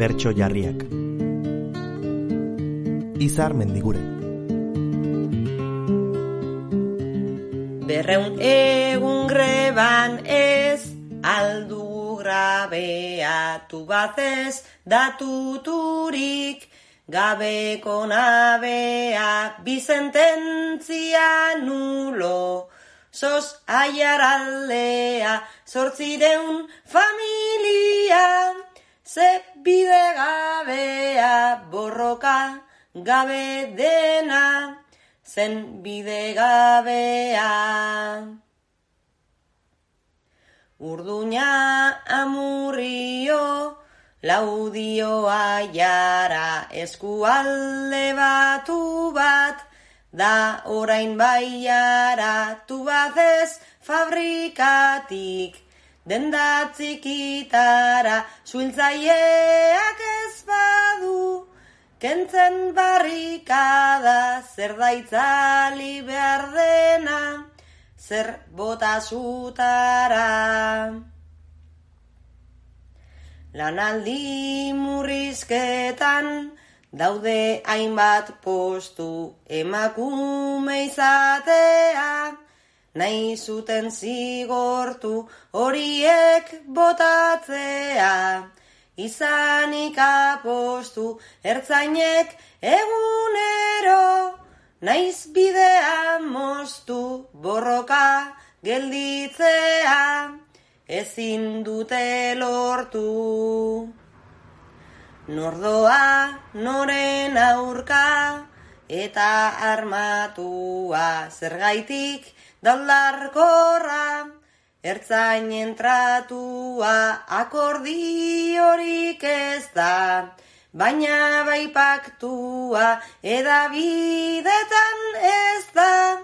bertso jarriak. Izar mendigure. Berreun egun greban ez aldu grabeatu batez datuturik gabeko nabea bizententzia nulo sos aiaraldea sortzireun familia ze bide gabea borroka gabe dena zen bide gabea. Urduña amurrio, laudioa jara eskualde batu bat, da orain baiara tu batez fabrikatik, denda txikitara suiltzaileak ez badu, kentzen barrikada zer daitzali behar dena, zer bota zutara. Lanaldi murrizketan daude hainbat postu emakume izatea, nahi zuten zigortu horiek botatzea, izanik apostu ertzainek egunero, naiz bidea moztu borroka gelditzea, ezin dute lortu. Nordoa noren aurka eta armatua. Zergaitik daldarkorra, ertzain entratua akordiorik ez da, baina bai paktua edabidetan ez da,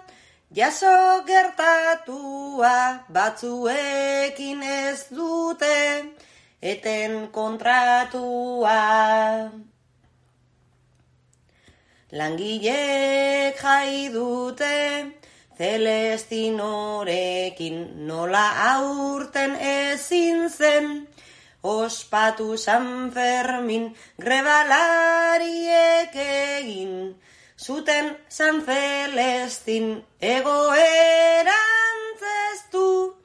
jaso gertatua batzuekin ez dute, eten kontratua. Langilek jai dute, Celestinorekin nola aurten ezin zen, ospatu San Fermin grebalariek egin, zuten San Celestin egoerantzestu,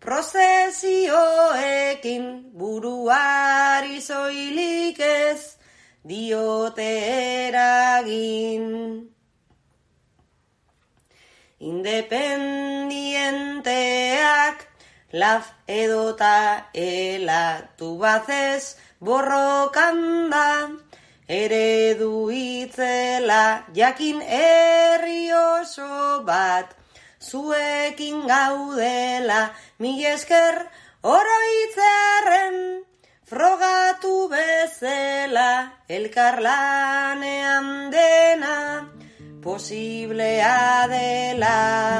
prozesioekin buruari zoilik ez diote eragin. Independienteak laf edota elatu bazez borrokan da, eredu itzela jakin herri oso bat, zuekin gaudela mi esker oroitzerren, frogatu bezela elkarlanean dena, posible adelante.